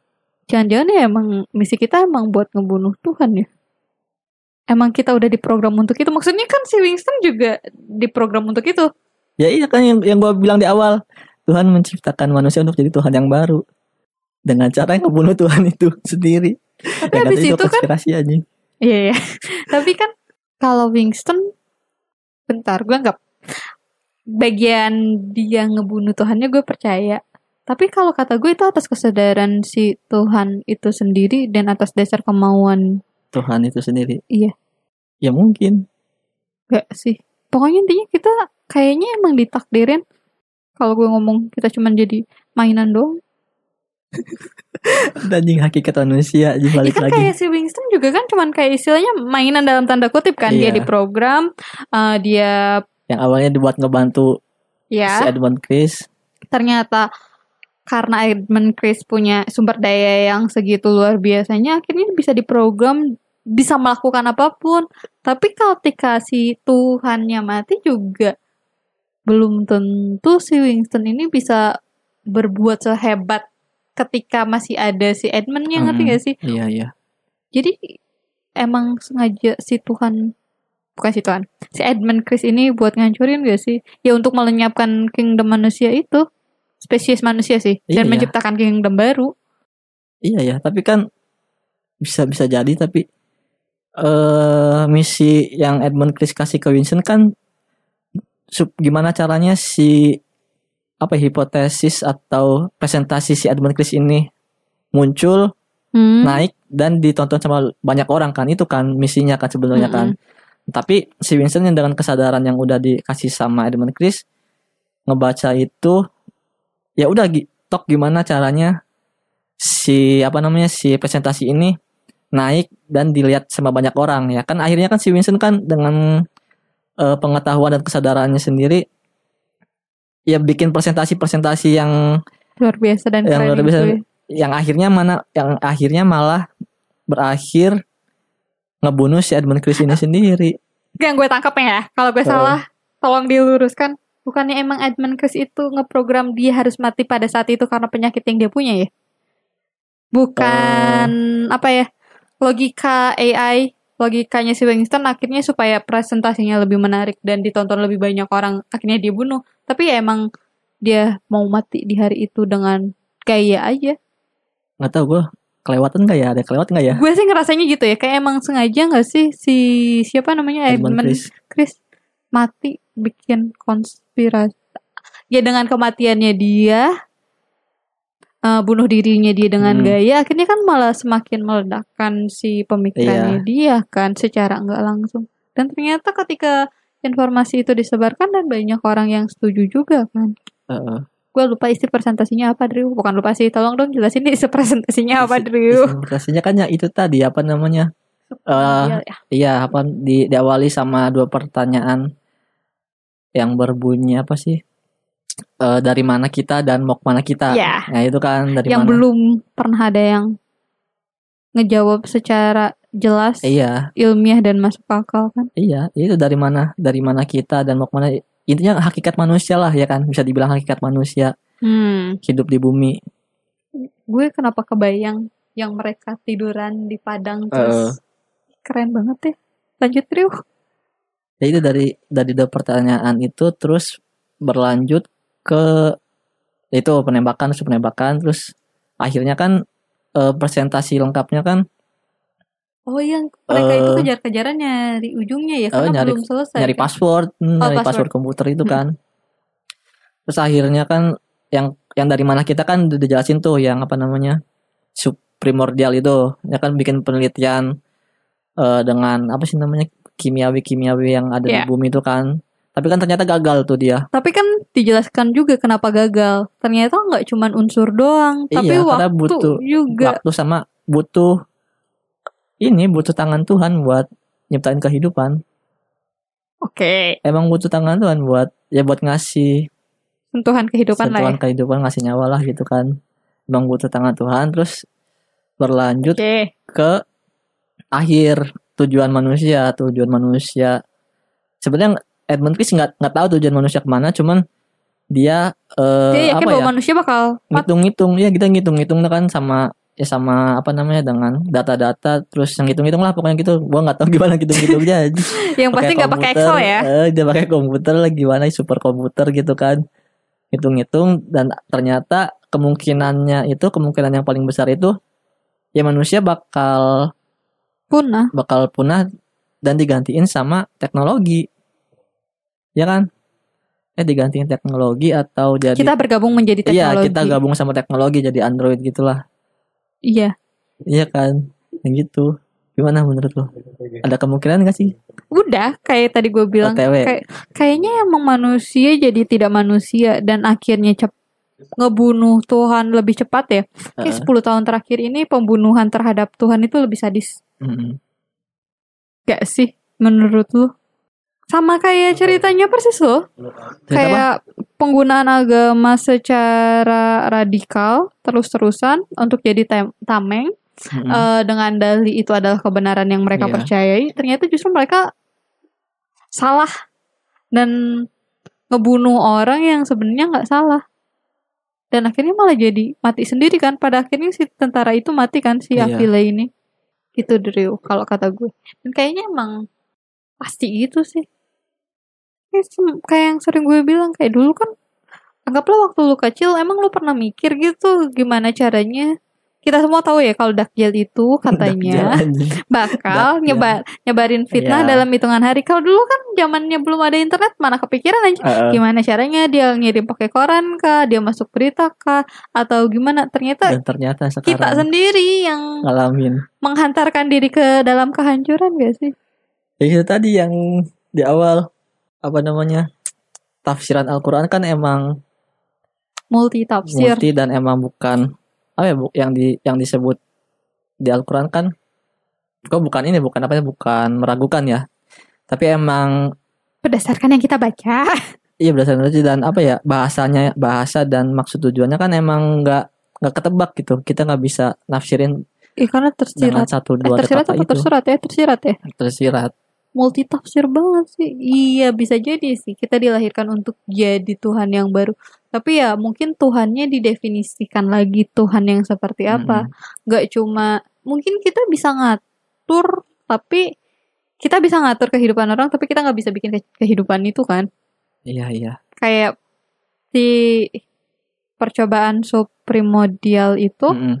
Jangan-jangan ya emang misi kita emang buat ngebunuh Tuhan ya? Emang kita udah diprogram untuk itu. Maksudnya kan si Winston juga diprogram untuk itu. Ya iya kan yang yang gua bilang di awal Tuhan menciptakan manusia untuk jadi Tuhan yang baru dengan cara yang ngebunuh Tuhan itu sendiri Tapi ya habis kata itu kan aja Iya, iya. Tapi kan kalau Winston bentar, gue nggak bagian dia ngebunuh Tuhannya gue percaya. Tapi kalau kata gue itu atas kesadaran si Tuhan itu sendiri dan atas dasar kemauan Tuhan itu sendiri Iya. ya mungkin gak sih. Pokoknya intinya kita kayaknya emang ditakdirin. Kalau gue ngomong kita cuman jadi mainan doang. anjing hakikat manusia di Ya kan lagi. kayak si Winston juga kan cuman kayak istilahnya mainan dalam tanda kutip kan. Dia Iya. diprogram eh, dia yang awalnya dibuat ngebantu ya. si Edmund Chris. Ternyata karena Edmund Chris punya sumber daya yang segitu luar biasanya akhirnya bisa diprogram bisa melakukan apa pun. Tapi ketika si Tuhannya mati juga belum tentu si Winston ini bisa berbuat sehebat ketika masih ada si Edmundnya ngerti Hmm. gak sih? iya iya. Jadi emang sengaja si Tuhan bukan si Tuhan si Edmund Chris ini buat ngancurin gak sih? Ya untuk melenyapkan kingdom manusia itu spesies manusia sih dan Iya. menciptakan kingdom baru. Iya ya tapi kan bisa bisa jadi tapi eh misi yang Edmund Chris kasih ke Winston kan sub, gimana caranya si apa hipotesis atau presentasi si Edmund Chris ini muncul Hmm. naik dan ditonton sama banyak orang kan? Itu kan misinya kan sebenarnya kan? Tapi si Winston yang dengan kesadaran yang udah dikasih sama Edmund Chris ngebaca itu ya udah tok gimana caranya si apa namanya si presentasi ini naik dan dilihat sama banyak orang ya kan akhirnya kan si Winston kan dengan eh, pengetahuan dan kesadarannya sendiri ya bikin presentasi-presentasi yang luar biasa dan Yang luar biasa. ya. yang akhirnya mana yang akhirnya malah berakhir ngebunuh si Edmund Chris ini sendiri. yang gue tangkap ya kalau gue Oh. salah tolong diluruskan bukannya emang Edmund Chris itu ngeprogram dia harus mati pada saat itu karena penyakit yang dia punya ya bukan apa ya logika AI logikanya si Winston akhirnya supaya presentasinya lebih menarik dan ditonton lebih banyak orang akhirnya dia bunuh tapi ya emang dia mau mati di hari itu dengan gaya aja Nggak tahu gue kelewatan nggak ya? Ada kelewat nggak ya? gue sih ngerasanya gitu ya kayak emang sengaja nggak sih si siapa namanya Edmund Edmund Chris. Chris mati bikin konspirasi ya dengan kematiannya dia eh, bunuh dirinya dia dengan Hmm. gaya akhirnya kan malah semakin meledakkan si pemikirannya dia kan secara nggak langsung dan ternyata ketika informasi itu disebarkan dan banyak orang yang setuju juga kan Heeh. gue lupa isi presentasinya apa Drew bukan lupa sih tolong dong jelasin isi presentasinya apa Isi- Drew Presentasinya kan ya itu tadi apa namanya? Eh, Iya, ya. Iya, apa di diawali sama dua pertanyaan yang berbunyi apa sih? Eh, dari mana kita dan mau ke mana kita? Iya. Nah itu kan dari yang mana? belum pernah ada yang ngejawab secara jelas Iya, ilmiah dan masuk akal kan iya. Itu dari mana? Dari mana kita dan mau ke mana? Intinya hakikat manusia lah ya kan? Bisa dibilang hakikat manusia hmm hidup di bumi. gue kenapa kebayang yang mereka tiduran di padang terus keren banget ya lanjut Rio Ya itu dari dari pertanyaan itu terus berlanjut ke itu penembakan terus penembakan terus akhirnya kan eh, presentasi lengkapnya kan Oh yang mereka itu Eh, kejar-kejaran nyari ujungnya ya eh, karena nyari- belum selesai. nyari kan? password hmm, Oh, nyari password. password komputer itu Hmm. kan terus akhirnya kan yang yang dari mana kita kan udah dijelasin tuh yang apa namanya subprimordial itu ya kan bikin penelitian eh, dengan apa sih namanya kimiawi kimiawi yang ada Iya. di bumi itu kan tapi kan ternyata gagal tuh dia Tapi kan dijelaskan juga kenapa gagal. Ternyata nggak cuman unsur doang, tapi Iya, karena waktu butuh juga. waktu sama butuh ini butuh tangan Tuhan buat nyiptain kehidupan Oke, emang butuh tangan Tuhan buat ya buat ngasih sentuhan kehidupan lah ya. sentuhan kehidupan ngasih nyawa lah gitu kan emang butuh tangan Tuhan terus berlanjut Oke, ke akhir tujuan manusia tujuan manusia sebenarnya Edmund Chris nggak nggak tahu tujuan manusia ke mana cuman dia eh, dia yakin apa bahwa ya? manusia bakal ngitung-ngitung ya kita ngitung-ngitung kan sama ya sama apa namanya dengan data-data terus yang hitung-hitung lah pokoknya gitu. Gua nggak tahu gimana hitung-hitungnya Yang pasti nggak pakai Excel ya. eh, dia pakai komputer lah gimana super komputer gitu kan. Hitung-hitung dan ternyata kemungkinannya itu kemungkinan yang paling besar itu ya manusia bakal Punah. bakal punah dan digantiin sama teknologi ya kan eh digantiin teknologi atau jadi Kita bergabung menjadi iya teknologi. kita gabung sama teknologi jadi android gitulah Iya. iya kan yang gitu gimana menurut lo ada kemungkinan gak sih Udah, kayak tadi gue bilang, OTW kayak kayaknya emang manusia jadi tidak manusia dan akhirnya cep ngebunuh Tuhan lebih cepat ya. Kayak 10 tahun terakhir ini pembunuhan terhadap Tuhan itu lebih sadis. Mm-mm. Gak sih menurut lu? Sama kayak ceritanya persis loh. Cerita apa? Kayak penggunaan agama secara radikal terus-terusan untuk jadi tem- tameng Mm-mm. eh, dengan dalih itu adalah kebenaran yang mereka Iya. percayai. Ternyata justru mereka salah dan ngebunuh orang yang sebenarnya nggak salah. Dan akhirnya malah jadi mati sendiri kan. Pada akhirnya si tentara itu mati kan si Iya. Aquila ini. Gitu Drew kalau kata gue. Dan kayaknya emang pasti gitu sih. Kayak, sem- kayak yang sering gue bilang kayak dulu kan anggaplah waktu lu kecil emang lu pernah mikir gitu gimana caranya? Kita semua tahu ya kalau dakjal itu katanya bakal Dakjal. nyebar nyebarin fitnah Iya. dalam hitungan hari. Kalau dulu kan zamannya belum ada internet mana kepikiran aja Heeh. gimana caranya? Dia ngirim pakai koran kah? Dia masuk berita kah? Atau gimana? Ternyata dan ternyata kita sendiri yang ngalamin. menghantarkan diri ke dalam kehancuran gak sih? Ya, itu tadi yang di awal apa namanya tafsiran Al-Quran kan emang multi tafsir multi dan emang bukan apa ya bu, yang di yang disebut di Al-Quran kan kok bukan ini bukan apa ya bukan meragukan ya. Tapi emang berdasarkan yang kita baca. Iya berdasarkan itu dan apa ya bahasanya bahasa dan maksud tujuannya kan emang nggak nggak ketebak gitu. Kita nggak bisa nafsirin eh, karena tersirat. satu eh, dua tersirat kata apa itu. tersirat ya? Tersirat ya? Tersirat multi tafsir banget sih. Iya bisa jadi sih kita dilahirkan untuk jadi Tuhan yang baru. Tapi ya mungkin Tuhannya didefinisikan lagi Tuhan yang seperti apa. Mm-mm. Gak cuma mungkin kita bisa ngatur tapi kita bisa ngatur kehidupan orang tapi kita nggak bisa bikin ke- kehidupan itu kan. iya iya Kayak di percobaan subprimordial itu Mm-mm.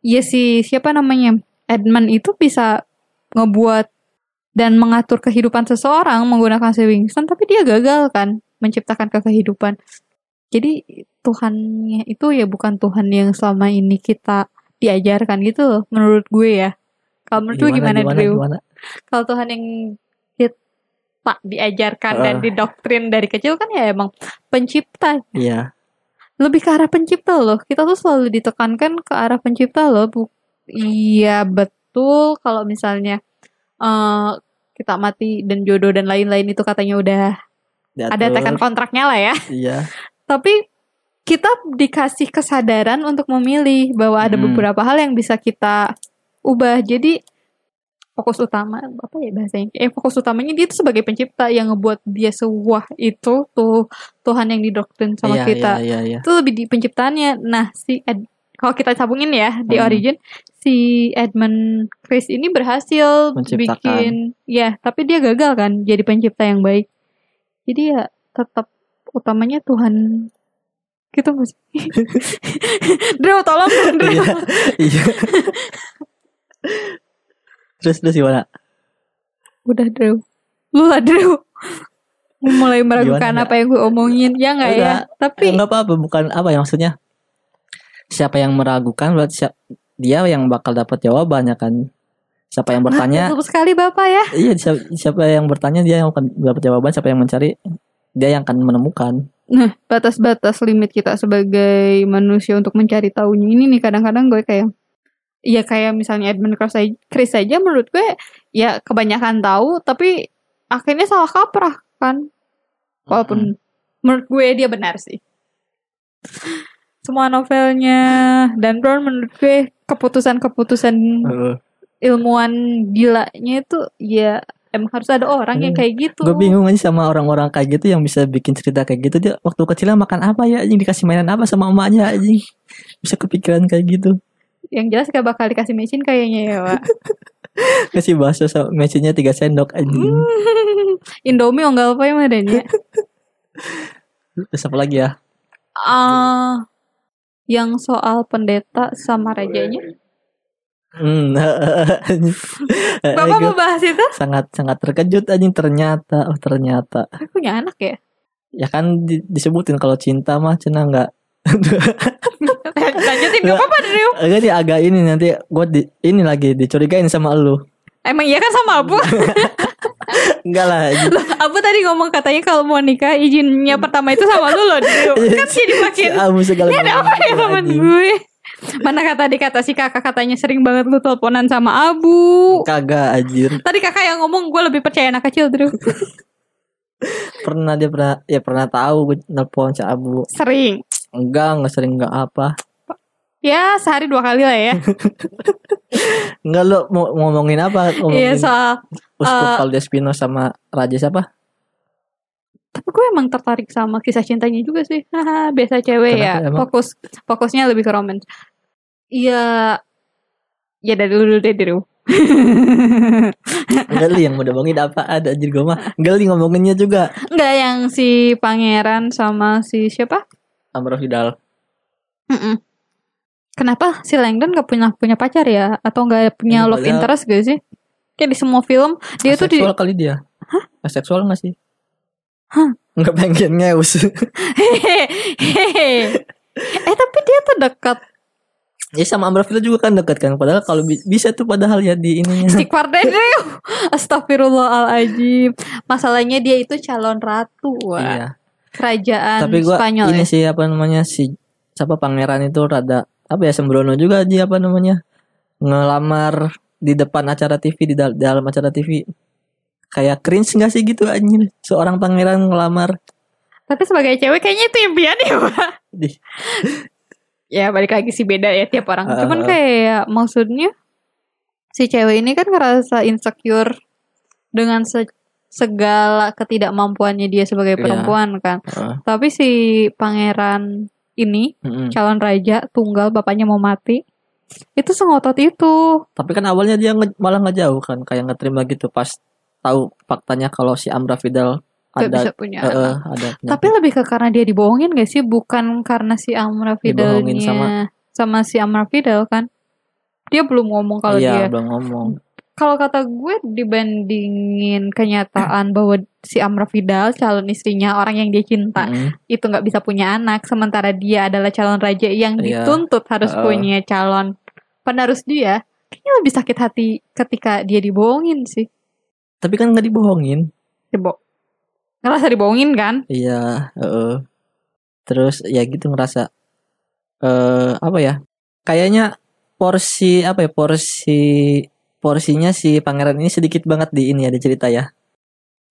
ya si siapa namanya Edmund itu bisa ngebuat dan mengatur kehidupan seseorang menggunakan si Winston tapi dia gagal kan menciptakan kehidupan jadi Tuhannya itu ya bukan Tuhan yang selama ini kita diajarkan gitu loh menurut gue ya kalau menurut gue gimana, Drew? gimana? kalau Tuhan yang kita diajarkan dan Ah. didoktrin dari kecil kan ya emang pencipta iya lebih ke arah pencipta loh. Kita tuh selalu ditekankan ke arah pencipta loh. Bu iya betul kalau misalnya eh kita mati dan jodoh dan lain-lain itu katanya udah ada diatur. tekan kontraknya lah ya. iya Tapi kita dikasih kesadaran untuk memilih bahwa ada Hmm. beberapa hal yang bisa kita ubah. Jadi fokus utama apa ya bahasanya? Eh fokus utamanya dia itu sebagai pencipta yang ngebuat dia sewah itu tuh Tuhan yang didoktrin sama iya, kita iya iya iya itu lebih di penciptaannya. Nah, si kalau kita sambungin ya di Hmm. origin si Edmund Chris ini berhasil bikin ya, tapi dia gagal kan jadi pencipta yang baik. Jadi ya tetap utamanya Tuhan. Gitu nggak sih Drew tolong Drew. Iya iya. Terus terus gimana? Udah Drew. Lu lah Drew. Mulai meragukan Gimana, apa yang gue omongin. Ya nggak ya? Tapi enggak apa-apa bukan apa ya maksudnya siapa yang meragukan berarti siap- dia yang bakal dapat jawabannya kan. Siapa yang bertanya Betul sekali bapak ya. Iya siapa, siapa yang bertanya dia yang akan dapat jawaban. Siapa yang mencari dia yang akan menemukan. Nah, batas-batas limit kita sebagai manusia untuk mencari tahunya ini nih kadang-kadang gue kayak ya kayak misalnya Edmund Chris aja, Chris aja menurut gue ya kebanyakan tahu tapi akhirnya salah kaprah kan. Walaupun menurut gue dia benar sih. Semua novelnya Dan Brown menurut gue keputusan-keputusan Heeh. ilmuwan gilanya itu ya emang harus ada orang yang Hmm. kayak gitu. gue bingung aja sama orang-orang kayak gitu yang bisa bikin cerita kayak gitu dia waktu kecilnya makan apa ya anjing dikasih mainan apa sama emaknya anjing bisa kepikiran kayak gitu Yang jelas gak bakal dikasih mecin kayaknya ya, Pak. kasih bakso sama mesinnya tiga sendok anjing Indomie onggal apa yang adanya? terus apa lagi ya Ah, yang soal pendeta sama rajanya. hmm Bapak mau bahas itu? sangat sangat terkejut anjing ternyata oh ternyata Saya punya anak ya. ya kan di- disebutin kalau cinta mah cina nggak Lanjutin gak apa-apa Drew. agak agak ini nanti gue di ini lagi dicurigain sama lu Emang iya kan sama Abu? enggak lah. Loh, Abu tadi ngomong katanya kalau mau nikah izinnya pertama itu sama lu loh Drew. Kan jadi makin Abu segala Ini ada apa ya anjing. gue? Mana kata di kata si kakak katanya sering banget lu teleponan sama Abu. kagak anjir Tadi kakak yang ngomong gue lebih percaya anak kecil Drew. pernah dia pernah ya pernah tahu gue nelpon si Abu Sering. enggak enggak sering enggak apa Ya sehari dua kali lah ya. enggak lo mau ngomongin apa Iya ngomongin soal Uskup eh, Valdespino sama Raja siapa Tapi gue emang tertarik sama kisah cintanya juga sih. Haha, biasa cewek Kenapa ya. emang? Fokus fokusnya lebih ke romance. Iya. Ya dari dulu deh dulu. Geli yang mau ngomongin apa ada anjir gue mah Geli ngomonginnya juga Enggak yang si pangeran sama si siapa? Amro Vidal Mm-mm. Kenapa si Langdon gak punya punya pacar ya? Atau gak punya Hmm, love interest gak sih? Kayak di semua film dia tuh di kali dia Hah? Aseksual gak sih Hah? Enggak pengen ngeus Hehehe. Eh tapi dia tuh dekat Ya sama Amro Vidal juga kan dekat kan Padahal kalau bi- bisa tuh padahal ya di ininya Istighfar deh. Astagfirullahaladzim Masalahnya dia itu calon ratu Wak. Iya Kerajaan Tapi gua Spanyol ini ya. sih apa namanya si siapa pangeran itu rada apa ya sembrono juga dia apa namanya ngelamar di depan acara TV di, dal- dalam acara TV kayak cringe gak sih gitu anjir seorang pangeran ngelamar. Tapi sebagai cewek kayaknya itu impian ya di. Ya balik lagi sih beda ya tiap orang. Uh, Cuman uh. kayak maksudnya Si cewek ini kan ngerasa insecure Dengan se- segala ketidakmampuannya dia sebagai Iya. perempuan kan. Uh, Tapi si pangeran ini mm-mm. calon raja tunggal bapaknya mau mati. Itu sengotot itu. Tapi kan awalnya dia nge- malah nggak jauh kan kayak nggak terima gitu pas tahu faktanya kalau si Amra Fidel Gak ada bisa punya anak. eh, ada tapi lebih ke karena dia dibohongin gak sih? Bukan karena si Amra Fidelnya sama... si Amra Fidel kan? Dia belum ngomong kalau dia iya belum ngomong. Kalau kata gue dibandingin kenyataan bahwa si Amra Fidel calon istrinya orang yang dia cinta Mm-mm. itu nggak bisa punya anak sementara dia adalah calon raja yang Iya. dituntut harus Uh-uh. punya calon penerus dia kayaknya lebih sakit hati ketika dia dibohongin sih tapi kan nggak dibohongin Dibo ngerasa dibohongin kan Iya, heeh. Terus ya gitu ngerasa eh apa ya? Kayaknya porsi apa ya? Porsi porsinya si pangeran ini sedikit banget di ini ya di cerita ya.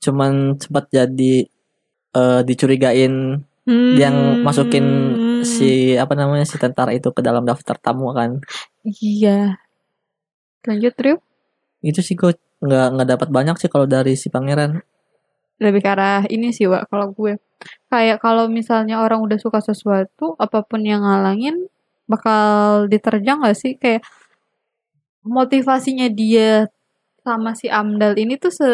Cuman sempat jadi eh dicurigain Hmm. yang masukin si apa namanya si tentara itu ke dalam daftar tamu kan. iya lanjut Rio Itu sih gue nggak nggak dapat banyak sih kalau dari si pangeran. lebih ke arah ini sih Wak kalau gue kayak kalau misalnya orang udah suka sesuatu apa pun yang ngalangin bakal diterjang gak sih kayak motivasinya dia sama si Amdal ini tuh se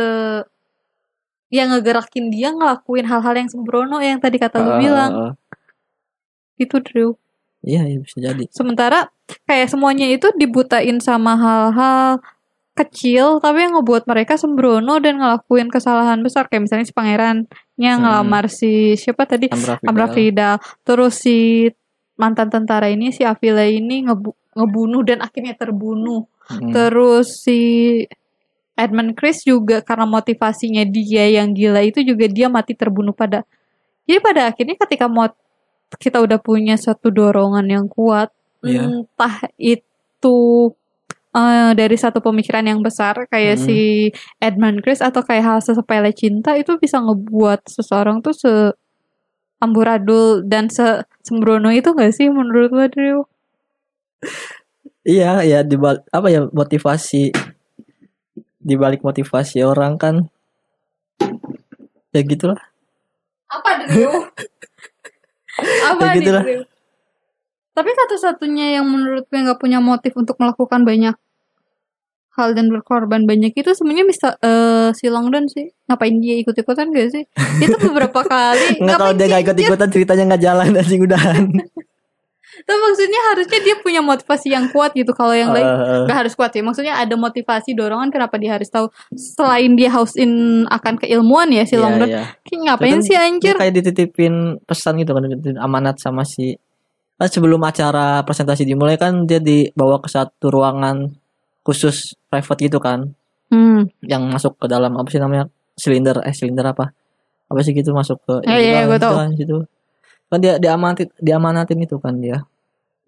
yang ngegerakin dia ngelakuin hal-hal yang sembrono yang tadi kata lu Eh, bilang Itu Drew. Iya, iya bisa jadi. Sementara kayak semuanya itu dibutain sama hal-hal kecil tapi yang ngebuat mereka sembrono dan ngelakuin kesalahan besar kayak misalnya si pangerannya Hmm. ngelamar si siapa tadi Amra Fidal. Terus si mantan tentara ini si Avila ini ngebu- ngebunuh dan akhirnya terbunuh Mm. terus si Edmund Chris juga karena motivasinya dia yang gila itu juga dia mati terbunuh pada jadi pada akhirnya ketika mau kita udah punya satu dorongan yang kuat Iya. entah itu eh, dari satu pemikiran yang besar kayak Mm. si Edmund Chris atau kayak hal sesepele cinta itu bisa ngebuat seseorang tuh se amburadul dan se sembrono itu gak sih menurut lo Drew? Iya, ya di apa ya motivasi di balik motivasi orang kan ya gitulah. Apa Drew? Apa Ya gitulah. Drew? Tapi satu-satunya yang menurut gue nggak punya motif untuk melakukan banyak hal dan berkorban banyak itu sebenarnya Mister eh si Longdon sih. Ngapain dia ikut-ikutan gak sih? Itu beberapa kali. Enggak kalau dia nggak ikut ikutan ceritanya nggak jalan anjing udahan. Tapi maksudnya harusnya dia punya motivasi yang kuat gitu. Kalau yang lain Eh, nggak harus kuat sih. Maksudnya ada motivasi dorongan kenapa dia harus tahu. Selain dia house in akan keilmuan ya si iya, Longdon. iya. Kayak ngapain Kan sih anjir? kayak dititipin pesan gitu kan amanat sama si kan sebelum acara presentasi dimulai kan dia dibawa ke satu ruangan khusus private gitu kan Hmm. yang masuk ke dalam apa sih namanya silinder eh silinder apa apa sih gitu masuk ke Iya, iya, gitu gua kan, tahu. gitu kan, situ. Kan dia diamanatin diamanatin itu kan dia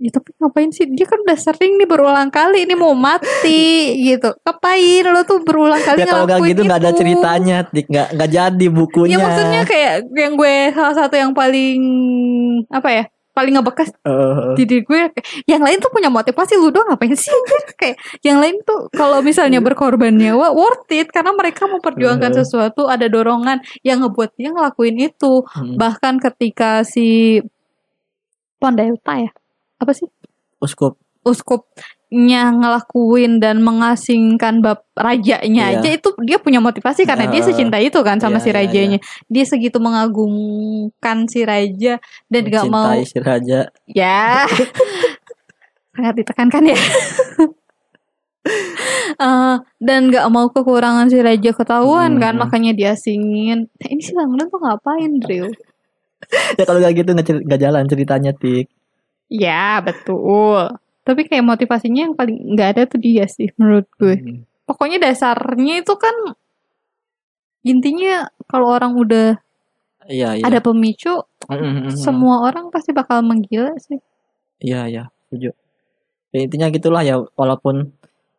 Ya tapi ngapain sih? Dia kan udah sering nih berulang kali ini mau mati gitu. Ngapain lo tuh berulang kali ya kalau ngelakuin gitu nggak ada ceritanya dik nggak nggak jadi bukunya Ya maksudnya kayak yang gue salah satu yang paling apa ya? Paling ngebekas Eh, di diri gue yang lain tuh punya motivasi lu doang ngapain sih? Kayak yang lain tuh kalau misalnya berkorban nyawa worth it. Karena mereka memperjuangkan Eh. sesuatu ada dorongan yang ngebuat dia ngelakuin itu. Hmm, bahkan ketika si Pondeuta ya apa sih? Uskup uskupnya ngelakuin dan mengasingkan bab rajanya Iya. aja itu dia punya motivasi karena dia Eh, secinta itu kan sama iya, si iya, rajanya. Dia segitu mengagumkan si raja dan gak mau mencintai si raja. Ya. Sangat ditekankan ya. Eh, dan gak mau kekurangan si raja ketahuan kan Hmm. makanya diasingin nah, ini si Langdon tuh ngapain Drew ya kalau nggak gitu nggak nggak jalan ceritanya tik. Ya betul tapi kayak motivasinya yang paling nggak ada tuh dia sih menurut gue Hmm. pokoknya dasarnya itu kan intinya kalau orang udah iya iya ada pemicu Mm, mm, mm, mm. semua orang pasti bakal menggila sih Iya iya setuju. Ya, intinya gitulah ya walaupun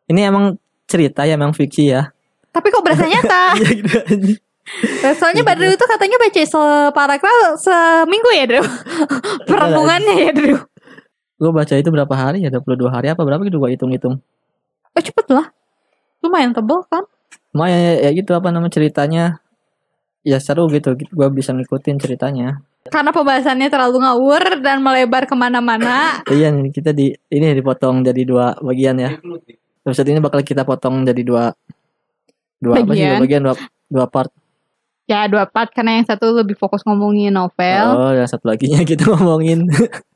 ini emang cerita ya emang fiksi ya. tapi kok berasa nyata Iya gitu soalnya Badru itu katanya baca separagraf seminggu ya Drew perenungannya ya Drew Gue baca itu berapa hari ya 22 hari apa berapa gitu gue hitung-hitung. oh cepet lah lumayan tebel kan Lumayan ya, ya gitu apa nama ceritanya ya seru gitu gue bisa ngikutin ceritanya. karena pembahasannya terlalu ngawur dan melebar ke mana-mana Iya nih, kita di ini dipotong jadi dua bagian ya. Episode ini bakal kita potong jadi dua dua apa sih dua Bagian. bagian dua dua part. ya dua part karena yang satu lebih fokus ngomongin novel Oh, yang satu laginya kita ngomongin